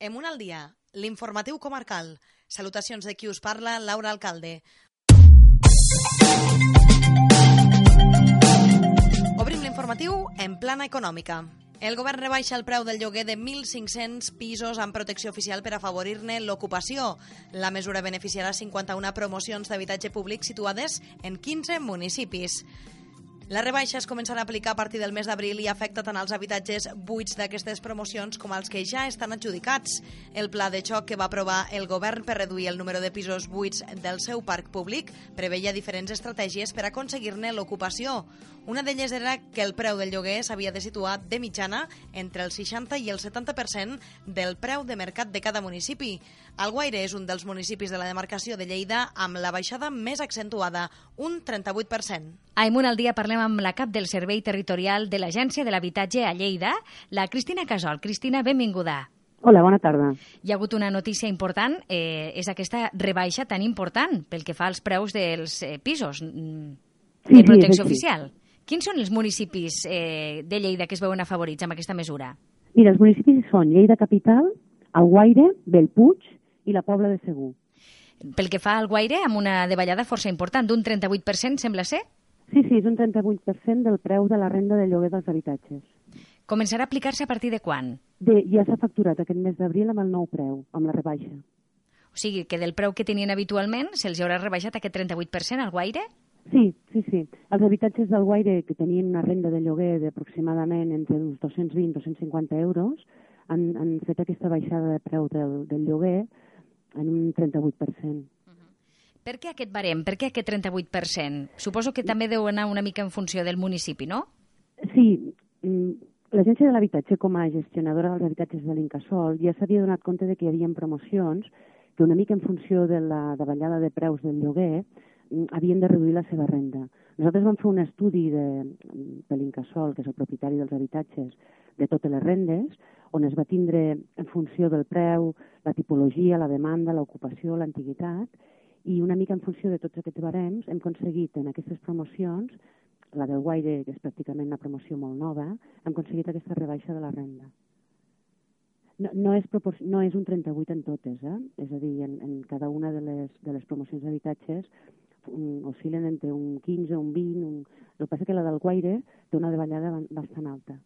Emun al dia, l'informatiu comarcal. Salutacions de qui us parla, Laura Alcalde. Obrim l'informatiu en plana econòmica. El govern rebaixa el preu del lloguer de 1.500 pisos amb protecció oficial per afavorir-ne l'ocupació. La mesura beneficiarà 51 promocions d'habitatge públic situades en 15 municipis. La rebaixa es començarà a aplicar a partir del mes d'abril i afecta tant els habitatges buits d'aquestes promocions com els que ja estan adjudicats. El pla de xoc que va aprovar el govern per reduir el número de pisos buits del seu parc públic preveia diferents estratègies per aconseguir-ne l'ocupació. Una d'elles era que el preu del lloguer s'havia de situar de mitjana entre el 60 i el 70% del preu de mercat de cada municipi. Alguaire és un dels municipis de la demarcació de Lleida amb la baixada més accentuada, un 38%. A Emunt al dia parlem amb la cap del Servei Territorial de l'Agència de l'Habitatge a Lleida, la Cristina Casol. Cristina, benvinguda. Hola, bona tarda. Hi ha hagut una notícia important, eh, és aquesta rebaixa tan important pel que fa als preus dels eh, pisos mm, de Sí, sí, protecció així. oficial. Quins són els municipis eh, de Lleida que es veuen afavorits amb aquesta mesura? Mira, els municipis són Lleida Capital, Alguaire, Bellpuig i la Pobla de Segur. Pel que fa al Guaire, amb una davallada força important, d'un 38%, sembla ser, Sí, sí, és un 38% del preu de la renda de lloguer dels habitatges. començarà a aplicar-se a partir de quan? De, ja s'ha facturat aquest mes d'abril amb el nou preu, amb la rebaixa. O sigui, que del preu que tenien habitualment se'ls haurà rebaixat aquest 38% al Guaire? Sí, sí, sí. Els habitatges del Guaire que tenien una renda de lloguer d'aproximadament entre uns 220 i 250 euros han, han fet aquesta baixada de preu del, del lloguer en un 38%. Per què aquest barem? Per què aquest 38%? Suposo que també deu anar una mica en funció del municipi, no? Sí, mm, l'Agència de l'Habitatge com a gestionadora dels habitatges de l'Incasol ja s'havia donat compte de que hi havia promocions que una mica en funció de la davallada de preus del lloguer mm, havien de reduir la seva renda. Nosaltres vam fer un estudi de, de l'Incasol, que és el propietari dels habitatges, de totes les rendes, on es va tindre en funció del preu, la tipologia, la demanda, l'ocupació, l'antiguitat, i una mica en funció de tots aquests barems hem aconseguit en aquestes promocions la del Guaire, que és pràcticament una promoció molt nova, hem aconseguit aquesta rebaixa de la renda. No, no, és, no és un 38 en totes, eh? és a dir, en, en cada una de les, de les promocions d'habitatges oscil·len entre un 15, un 20... Un... El que passa que la del Guaire té una davallada ba- bastant alta.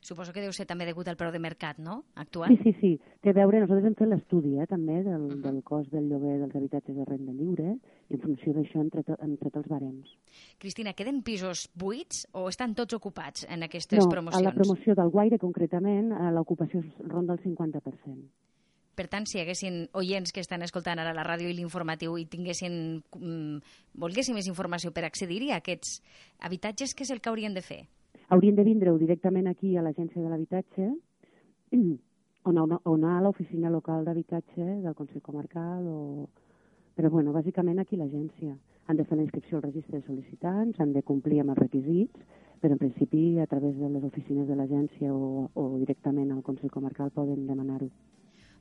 Suposo que deu ser també degut al preu de mercat, no? Actual. Sí, sí, sí. Té a veure, nosaltres hem fet l'estudi eh, també del, del cost del lloguer dels habitatges de renda lliure i en funció d'això hem, tret, hem tret els barems. Cristina, queden pisos buits o estan tots ocupats en aquestes no, promocions? a la promoció del Guaire, concretament, l'ocupació ronda el 50%. Per tant, si hi haguessin oients que estan escoltant ara la ràdio i l'informatiu i tinguessin, mm, volguessin més informació per accedir-hi a aquests habitatges, què és el que haurien de fer? Haurien de vindre-ho directament aquí a l'Agència de l'Habitatge o anar, o anar a l'oficina local d'habitatge del Consell Comarcal o... Però, bueno, bàsicament aquí l'agència. Han de fer la inscripció al registre de sol·licitants, han de complir amb els requisits, però en principi a través de les oficines de l'agència o, o directament al Consell Comarcal poden demanar-ho.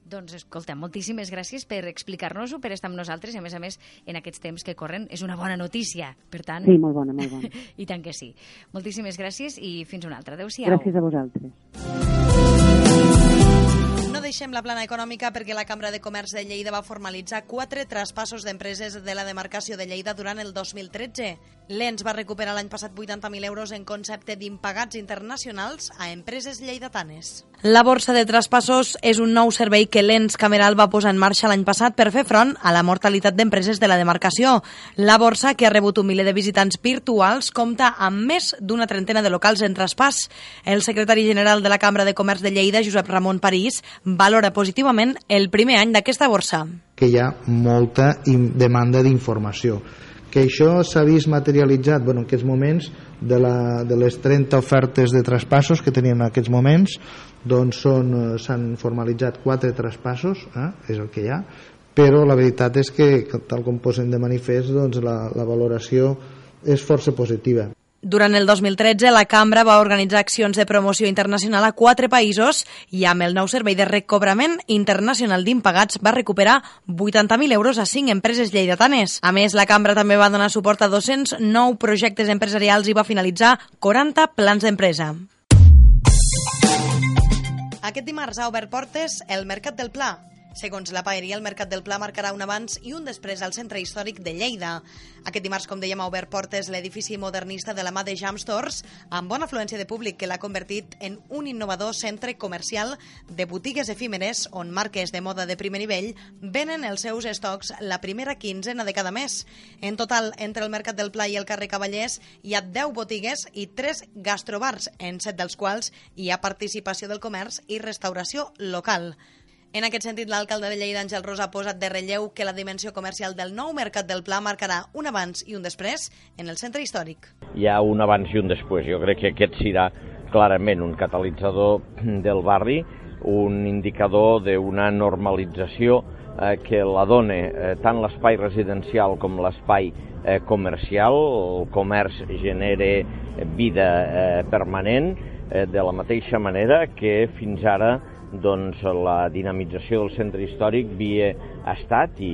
Doncs, escolta, moltíssimes gràcies per explicar-nos-ho, per estar amb nosaltres, i a més a més, en aquests temps que corren, és una bona notícia. Per tant, Sí, molt bona, molt bona. i tant que sí. Moltíssimes gràcies i fins una altra. Adéu-siau. Gràcies a vosaltres. Deixem la plana econòmica perquè la Cambra de Comerç de Lleida va formalitzar quatre traspassos d'empreses de la demarcació de Lleida durant el 2013. L'ENS va recuperar l'any passat 80.000 euros en concepte d'impagats internacionals a empreses lleidatanes. La borsa de traspassos és un nou servei que l'ENS Cameral va posar en marxa l'any passat per fer front a la mortalitat d'empreses de la demarcació. La borsa, que ha rebut un miler de visitants virtuals, compta amb més d'una trentena de locals en traspàs. El secretari general de la Cambra de Comerç de Lleida, Josep Ramon París, valora positivament el primer any d'aquesta borsa. que hi ha molta demanda d'informació que això s'ha vist materialitzat bueno, en aquests moments de, la, de les 30 ofertes de traspassos que tenien en aquests moments doncs eh, s'han formalitzat quatre traspassos eh, és el que hi ha però la veritat és que tal com posen de manifest doncs la, la valoració és força positiva Durant el 2013, la Cambra va organitzar accions de promoció internacional a quatre països i amb el nou servei de recobrament internacional d'impagats va recuperar 80.000 euros a cinc empreses lleidatanes. A més, la Cambra també va donar suport a 209 projectes empresarials i va finalitzar 40 plans d'empresa. Aquest dimarts ha obert portes el Mercat del Pla, Segons la paeria, el Mercat del Pla marcarà un abans i un després al centre històric de Lleida. Aquest dimarts, com dèiem, ha obert portes l'edifici modernista de la mà de Jam Stores, amb bona afluència de públic que l'ha convertit en un innovador centre comercial de botigues efímeres on marques de moda de primer nivell venen els seus estocs la primera quinzena de cada mes. En total, entre el Mercat del Pla i el carrer Cavallers hi ha 10 botigues i 3 gastrobars, en 7 dels quals hi ha participació del comerç i restauració local. En aquest sentit, l'alcalde de Lleida, Àngel Rosa, ha posat de relleu que la dimensió comercial del nou Mercat del Pla marcarà un abans i un després en el centre històric. Hi ha un abans i un després. Jo crec que aquest serà clarament un catalitzador del barri, un indicador d'una normalització eh, que la dona eh, tant l'espai residencial com l'espai eh, comercial. El comerç genera vida permanent de la mateixa manera que fins ara doncs la dinamització del centre històric havia estat i,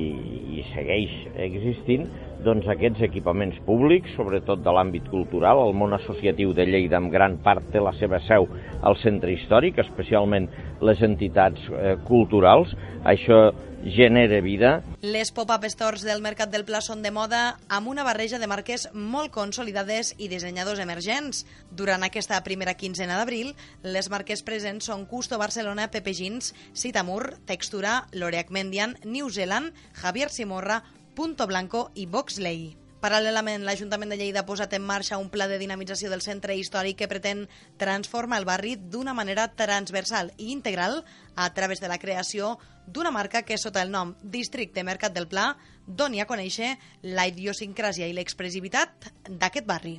i segueix existint doncs aquests equipaments públics, sobretot de l'àmbit cultural, el món associatiu de Lleida en gran part té la seva seu al centre històric, especialment les entitats eh, culturals. Això genera vida. Les pop-up stores del Mercat del Pla són de moda amb una barreja de marques molt consolidades i dissenyadors emergents. Durant aquesta primera quinzena d'abril, les marques presents són Custo Barcelona, Pepe Jeans, Citamur, Textura, L'Oreac Mendian, New Zealand, Javier Simorra, Punto Blanco i Boxley. Paral·lelament, l'Ajuntament de Lleida ha posat en marxa un pla de dinamització del centre històric que pretén transformar el barri d'una manera transversal i integral a través de la creació d'una marca que, sota el nom Districte Mercat del Pla, doni a conèixer la idiosincràsia i l'expressivitat d'aquest barri.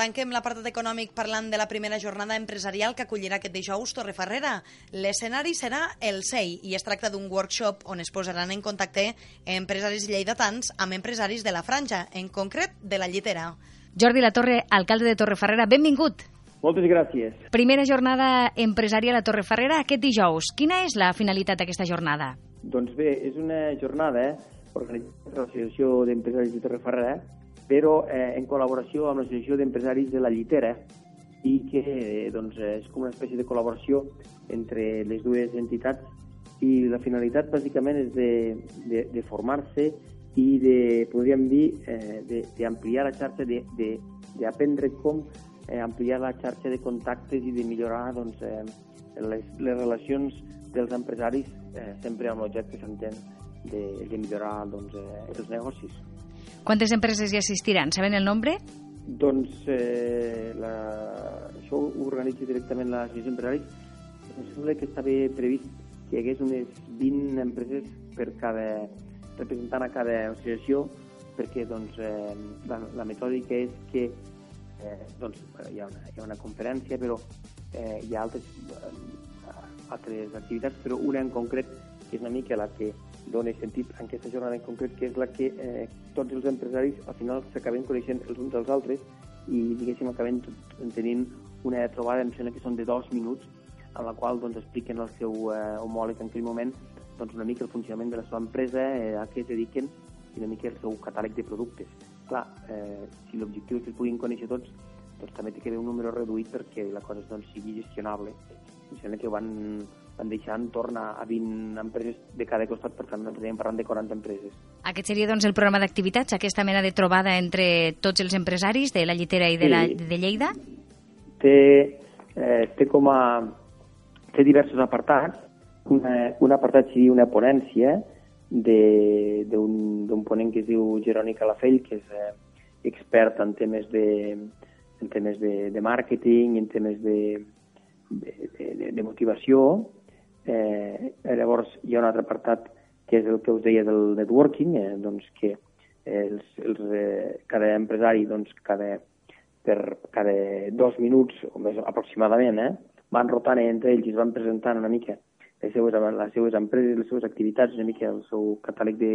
Tanquem l'apartat econòmic parlant de la primera jornada empresarial que acollirà aquest dijous Torrefarrera. L'escenari serà el SEI i es tracta d'un workshop on es posaran en contacte empresaris lleidatans amb empresaris de la franja, en concret de la Llitera. Jordi Latorre, alcalde de Torrefarrera, benvingut. Moltes gràcies. Primera jornada empresarial a Torrefarrera aquest dijous. Quina és la finalitat d'aquesta jornada? Doncs bé, és una jornada organitzada per l'Associació d'Empresaris de Torrefarrera però eh, en col·laboració amb l'Associació d'Empresaris de la Llitera i que eh, doncs, és com una espècie de col·laboració entre les dues entitats i la finalitat bàsicament és de, de, de formar-se i de, podríem dir, eh, d'ampliar la xarxa, d'aprendre com eh, ampliar la xarxa de contactes i de millorar doncs, eh, les, les relacions dels empresaris eh, sempre amb l'objecte que s'entén de, de millorar doncs, eh, els negocis. Quantes empreses hi assistiran? Saben el nombre? Doncs eh, la... això ho organitza directament l'Associació d'Empresaris. Em sembla que estava previst que hi hagués unes 20 empreses per cada representant a cada associació perquè doncs, eh, la, la metòdica és que eh, doncs, hi, ha una, hi ha una conferència, però eh, hi ha altres, eh, altres activitats, però una en concret que és una mica la que dona sentit en aquesta jornada en concret, que és la que eh, tots els empresaris al final s'acaben coneixent els uns als altres i diguéssim acaben tenint una trobada, em sembla que són de dos minuts, en la qual doncs, expliquen al seu eh, homòleg en aquell moment doncs, una mica el funcionament de la seva empresa, eh, a què es dediquen i una mica el seu catàleg de productes. Clar, eh, si l'objectiu és que es puguin conèixer tots, doncs també té que haver un número reduït perquè la cosa doncs, sigui gestionable. Em sembla que van van deixar en torn a 20 empreses de cada costat, per tant, estaríem parlant de 40 empreses. Aquest seria doncs, el programa d'activitats, aquesta mena de trobada entre tots els empresaris de la Llitera i de, sí. la, de Lleida? Té, eh, té com a... té diversos apartats. Una, un apartat seria una ponència d'un ponent que es diu Jeroni Calafell, que és eh, expert en temes de, en temes de, de màrqueting, en temes de, de, de, de motivació, Eh, llavors hi ha un altre apartat que és el que us deia del networking, eh, doncs que els, els, eh, cada empresari doncs, cada, per cada dos minuts o més aproximadament eh, van rotant entre ells i es van presentant una mica les seues, les seues empreses, les seues activitats, una mica el seu catàleg de,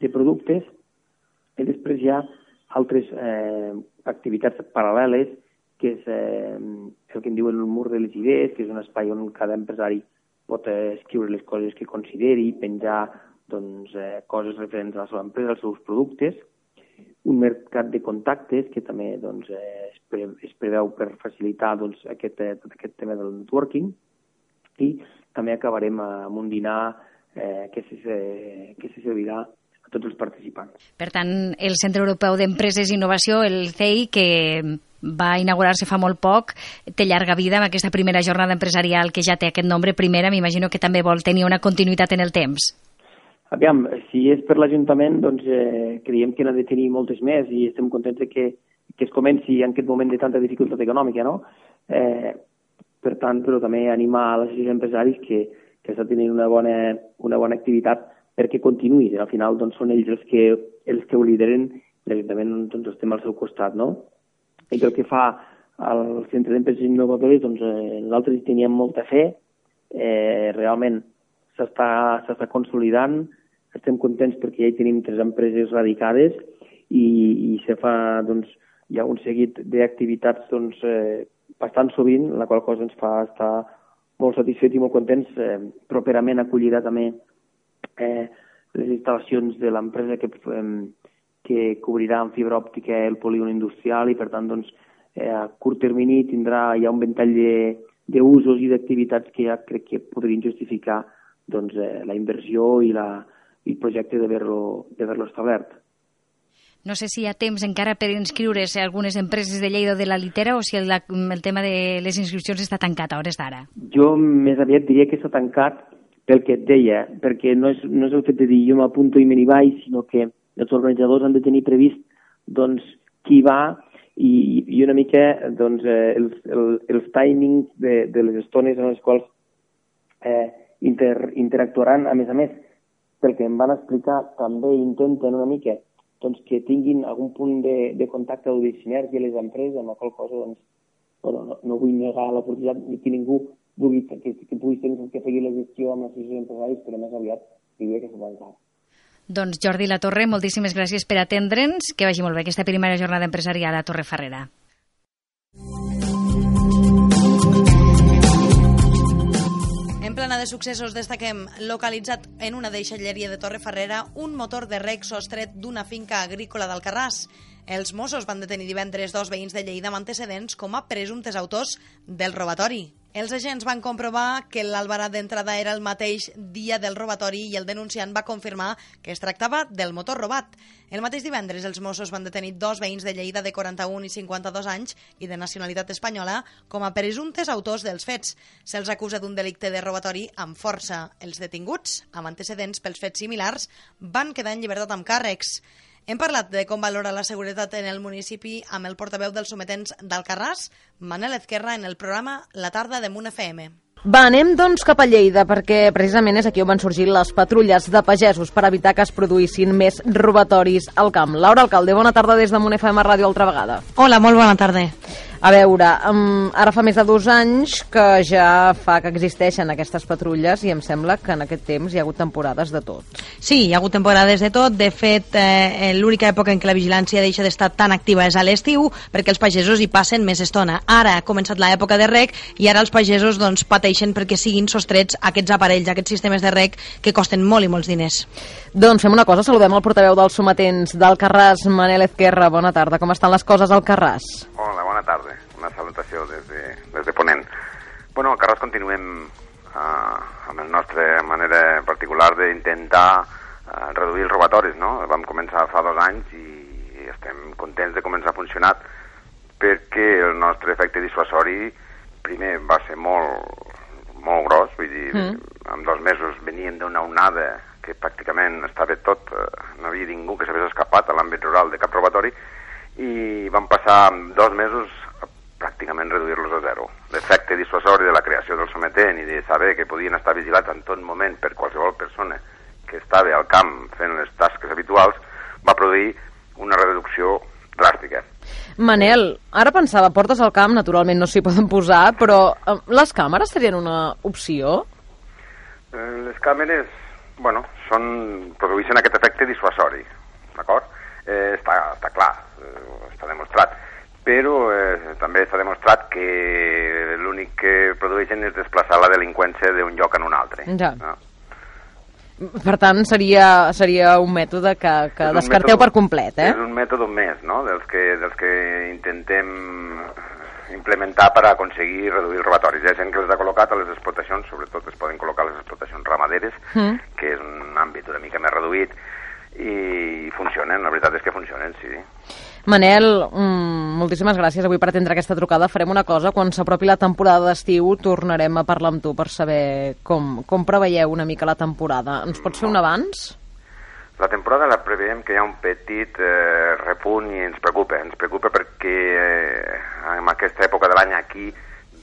de productes i després hi ha altres eh, activitats paral·leles que és eh, el que en diuen el mur de les idees, que és un espai on cada empresari pot eh, escriure les coses que consideri, penjar doncs, eh, coses referents a la seva empresa, als seus productes, un mercat de contactes que també doncs, eh, es, pre es preveu per facilitar doncs, aquest, eh, tot aquest tema del networking, i també acabarem amb un dinar eh, que, se, que se servirà a tots els participants. Per tant, el Centre Europeu d'Empreses i Innovació, el CEI, que va inaugurar-se fa molt poc, té llarga vida amb aquesta primera jornada empresarial que ja té aquest nombre primera, m'imagino que també vol tenir una continuïtat en el temps. Aviam, si és per l'Ajuntament, doncs eh, creiem que n'ha de tenir moltes més i estem contents que, que es comenci en aquest moment de tanta dificultat econòmica, no? Eh, per tant, però també animar a les empresaris que, que està tenint una bona, una bona activitat perquè continuï. Al final doncs, són ells els que, els que ho lideren i l'Ajuntament doncs, estem al seu costat, no? I pel que fa al Centre d'Empreses Innovadores, doncs eh, nosaltres teníem molta fe, eh, realment s'està consolidant, estem contents perquè ja hi tenim tres empreses radicades i, i se fa, doncs, hi ha un seguit d'activitats doncs, eh, bastant sovint, la qual cosa ens fa estar molt satisfets i molt contents. Eh, properament acollirà també eh, les instal·lacions de l'empresa que, eh, que cobrirà amb fibra òptica el polígon industrial i, per tant, doncs, eh, a curt termini tindrà ja un ventall d'usos i d'activitats que ja crec que podrien justificar doncs, eh, la inversió i la, i el projecte d'haver-lo establert. No sé si hi ha temps encara per inscriure's a algunes empreses de Lleida de la Litera o si el, el tema de les inscripcions està tancat a hores d'ara. Jo més aviat diria que està tancat pel que et deia, perquè no és, no és el fet de dir jo m'apunto i me n'hi vaig, sinó que els organitzadors han de tenir previst doncs, qui va i, i una mica doncs, eh, els, el, els timings de, de les estones en les quals eh, inter, interactuaran, a més a més, pel que em van explicar, també intenten una mica doncs, que tinguin algun punt de, de contacte o de sinergia les empreses, amb la qual cosa doncs, bueno, no, no vull negar l'oportunitat ni que ningú vulgui, que, que pugui tenir que fer la gestió amb seus empresaris, però més aviat diria que s'ho van Doncs Jordi La Torre, moltíssimes gràcies per atendre'ns. Que vagi molt bé aquesta primera jornada empresarial a Torre Ferrera. plana de successos destaquem localitzat en una deixalleria de Torre Ferrera un motor de rec sostret d'una finca agrícola d'Alcarràs. Els Mossos van detenir divendres dos veïns de Lleida amb antecedents com a presumptes autors del robatori. Els agents van comprovar que l'albarat d'entrada era el mateix dia del robatori i el denunciant va confirmar que es tractava del motor robat. El mateix divendres els Mossos van detenir dos veïns de Lleida de 41 i 52 anys i de nacionalitat espanyola com a presumptes autors dels fets. Se'ls acusa d'un delicte de robatori amb força. Els detinguts, amb antecedents pels fets similars, van quedar en llibertat amb càrrecs. Hem parlat de com valora la seguretat en el municipi amb el portaveu dels sometents d'Alcarràs, Manel Ezquerra, en el programa La tarda de Munt FM. Va, anem doncs cap a Lleida, perquè precisament és aquí on van sorgir les patrulles de pagesos per evitar que es produïssin més robatoris al camp. Laura Alcalde, bona tarda des de Munt FM Ràdio altra vegada. Hola, molt bona tarda. A veure, um, ara fa més de dos anys que ja fa que existeixen aquestes patrulles i em sembla que en aquest temps hi ha hagut temporades de tot. Sí, hi ha hagut temporades de tot. De fet, eh, l'única època en què la vigilància deixa d'estar tan activa és a l'estiu, perquè els pagesos hi passen més estona. Ara ha començat l'època de rec i ara els pagesos doncs, pateixen perquè siguin sostrets aquests aparells, aquests sistemes de rec que costen molt i molts diners. Doncs fem una cosa, saludem el portaveu dels sometents del Carràs, Manel Ezquerra. Bona tarda, com estan les coses al Carràs? Hola, salutació des de, des de Ponent. Bueno, al Carràs continuem eh, amb la nostra manera particular d'intentar eh, reduir els robatoris, no? Vam començar fa dos anys i, i estem contents de començar a funcionar perquè el nostre efecte dissuasori primer va ser molt, molt gros, vull dir, mm. en dos mesos veníem d'una onada que pràcticament estava tot, eh, no havia ningú que s'hagués escapat a l'àmbit rural de cap robatori, i vam passar dos mesos pràcticament reduir-los a zero. L'efecte dissuasori de la creació del sometent i de saber que podien estar vigilats en tot moment per qualsevol persona que estava al camp fent les tasques habituals va produir una reducció dràstica. Manel, ara pensava, portes al camp, naturalment no s'hi poden posar, però eh, les càmeres serien una opció? Eh, les càmeres, bueno, són, produeixen aquest efecte dissuasori, d'acord? Eh, està, està clar, eh, està demostrat però eh, també s'ha demostrat que l'únic que produeixen és desplaçar la delinqüència d'un lloc en un altre. Ja. No? Per tant, seria, seria un mètode que, que descarteu mètode, per complet, eh? És un mètode més, no?, dels que, dels que intentem implementar per aconseguir reduir els robatoris. Hi ha gent que els ha col·locat a les explotacions, sobretot es poden col·locar a les explotacions ramaderes, mm. que és un àmbit una mica més reduït, i funcionen, la veritat és que funcionen, sí. Manel, mm, moltíssimes gràcies avui per atendre aquesta trucada. Farem una cosa, quan s'apropi la temporada d'estiu tornarem a parlar amb tu per saber com, com preveieu una mica la temporada. Ens pots fer un abans? La temporada la preveiem que hi ha un petit eh, repunt i ens preocupa. Ens preocupa perquè eh, en aquesta època de l'any aquí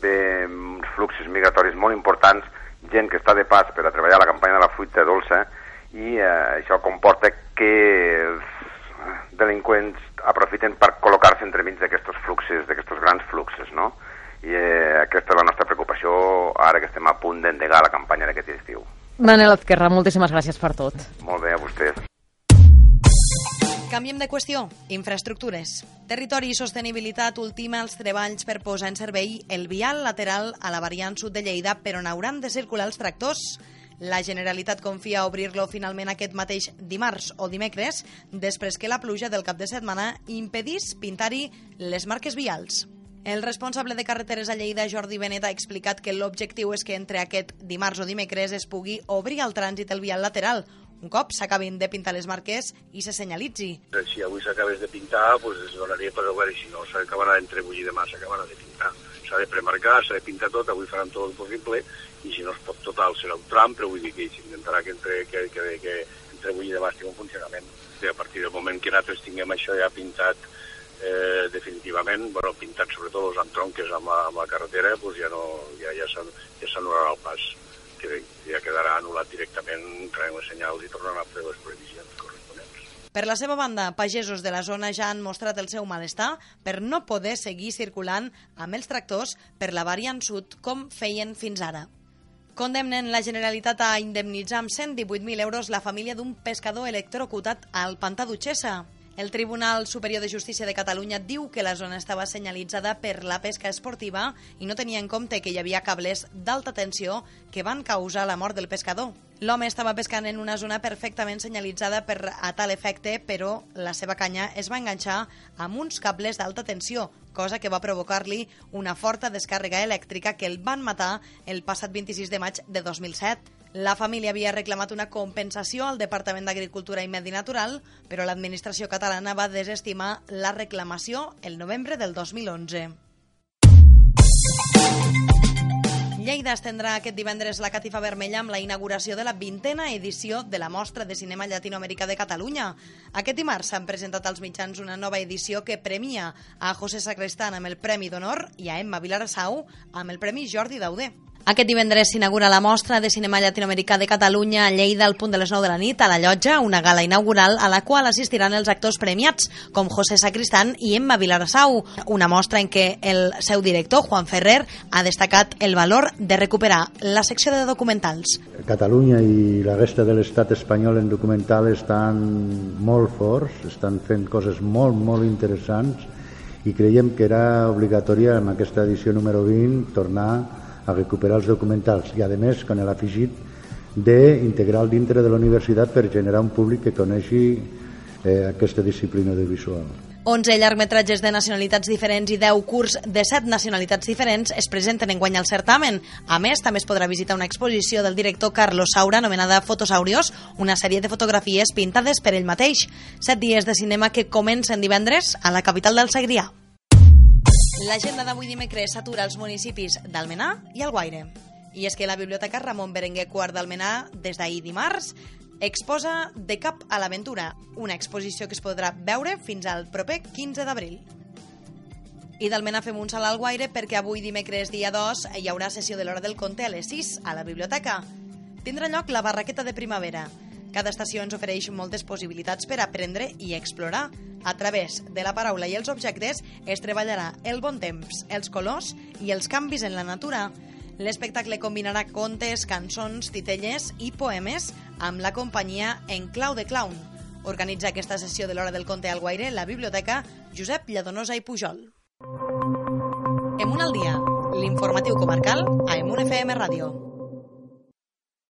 ve uns fluxos migratoris molt importants, gent que està de pas per a treballar a la campanya de la fruita dolça i eh, això comporta que els delinqüents aprofiten per col·locar-se entremig d'aquests fluxos, d'aquests grans fluxos, no? I eh, aquesta és la nostra preocupació ara que estem a punt d'endegar la campanya d'aquest estiu. Manel Azquerra, moltíssimes gràcies per tot. Molt bé, a vostès. Canviem de qüestió. Infraestructures. Territori i Sostenibilitat ultima els treballs per posar en servei el vial lateral a la variant sud de Lleida, però n'hauran de circular els tractors. La Generalitat confia obrir-lo finalment aquest mateix dimarts o dimecres, després que la pluja del cap de setmana impedís pintar-hi les marques vials. El responsable de carreteres a Lleida, Jordi Benet, ha explicat que l'objectiu és que entre aquest dimarts o dimecres es pugui obrir el trànsit el vial lateral, un cop s'acabin de pintar les marques i se senyalitzi. Si avui s'acabés de pintar, pues es donaria per obert, i si no s'acabarà d'entrebullir demà, s'acabarà de pintar. S'ha de premarcar, s'ha de pintar tot, avui faran tot el possible, i si no es pot total serà un tram, però vull dir que s'intentarà que, entre, que, que, que entre avui i demà estigui en funcionament. I a partir del moment que nosaltres tinguem això ja pintat eh, definitivament, bueno, pintat sobretot els entronques amb la, amb la carretera, pues ja no, ja, ja s'anul·larà el pas, que ja quedarà anul·lat directament, traiem els senyals i tornaran a fer les previsions corresponents. Per la seva banda, pagesos de la zona ja han mostrat el seu malestar per no poder seguir circulant amb els tractors per la variant sud com feien fins ara. Condemnen la Generalitat a indemnitzar amb 118.000 euros la família d'un pescador electrocutat al Pantà d'Utxessa. El Tribunal Superior de Justícia de Catalunya diu que la zona estava senyalitzada per la pesca esportiva i no tenia en compte que hi havia cables d'alta tensió que van causar la mort del pescador. L'home estava pescant en una zona perfectament senyalitzada per a tal efecte, però la seva canya es va enganxar amb uns cables d'alta tensió, cosa que va provocar-li una forta descàrrega elèctrica que el van matar el passat 26 de maig de 2007. La família havia reclamat una compensació al Departament d'Agricultura i Medi Natural, però l'administració catalana va desestimar la reclamació el novembre del 2011. Lleida estendrà aquest divendres la catifa vermella amb la inauguració de la vintena edició de la Mostra de Cinema Llatinoamericà de Catalunya. Aquest dimarts s'han presentat als mitjans una nova edició que premia a José Sacristán amb el Premi d'Honor i a Emma Vilarassau amb el Premi Jordi Dauder. Aquest divendres s'inaugura la mostra de cinema llatinoamericà de Catalunya a Lleida al punt de les 9 de la nit a la llotja, una gala inaugural a la qual assistiran els actors premiats, com José Sacristán i Emma Vilarassau. Una mostra en què el seu director, Juan Ferrer, ha destacat el valor de recuperar la secció de documentals. Catalunya i la resta de l'estat espanyol en documental estan molt forts, estan fent coses molt, molt interessants i creiem que era obligatòria en aquesta edició número 20 tornar a recuperar els documentals i a més con l'afegit d'integrar dintre de la universitat per generar un públic que coneixi eh, aquesta disciplina de visual. 11 llargmetratges de nacionalitats diferents i 10 curs de 7 nacionalitats diferents es presenten en guany al certamen. A més, també es podrà visitar una exposició del director Carlos Saura anomenada Fotosaurios, una sèrie de fotografies pintades per ell mateix. 7 dies de cinema que comencen divendres a la capital del Segrià. L'agenda d'avui dimecres s'atura als municipis d'Almenar i Alguaire. I és que la Biblioteca Ramon Berenguer Quart d'Almenar, des d'ahir dimarts, exposa De cap a l'aventura, una exposició que es podrà veure fins al proper 15 d'abril. I d'Almenar fem un salt al Guaire perquè avui dimecres dia 2 hi haurà sessió de l'hora del conte a les 6 a la biblioteca. Tindrà lloc la barraqueta de primavera, cada estació ens ofereix moltes possibilitats per aprendre i explorar. A través de la paraula i els objectes es treballarà el bon temps, els colors i els canvis en la natura. L'espectacle combinarà contes, cançons, titelles i poemes amb la companyia En Clau de Clown. Organitza aquesta sessió de l'Hora del Conte al Guaire la biblioteca Josep Lladonosa i Pujol. Emun al dia, l'informatiu comarcal a Emun FM Ràdio.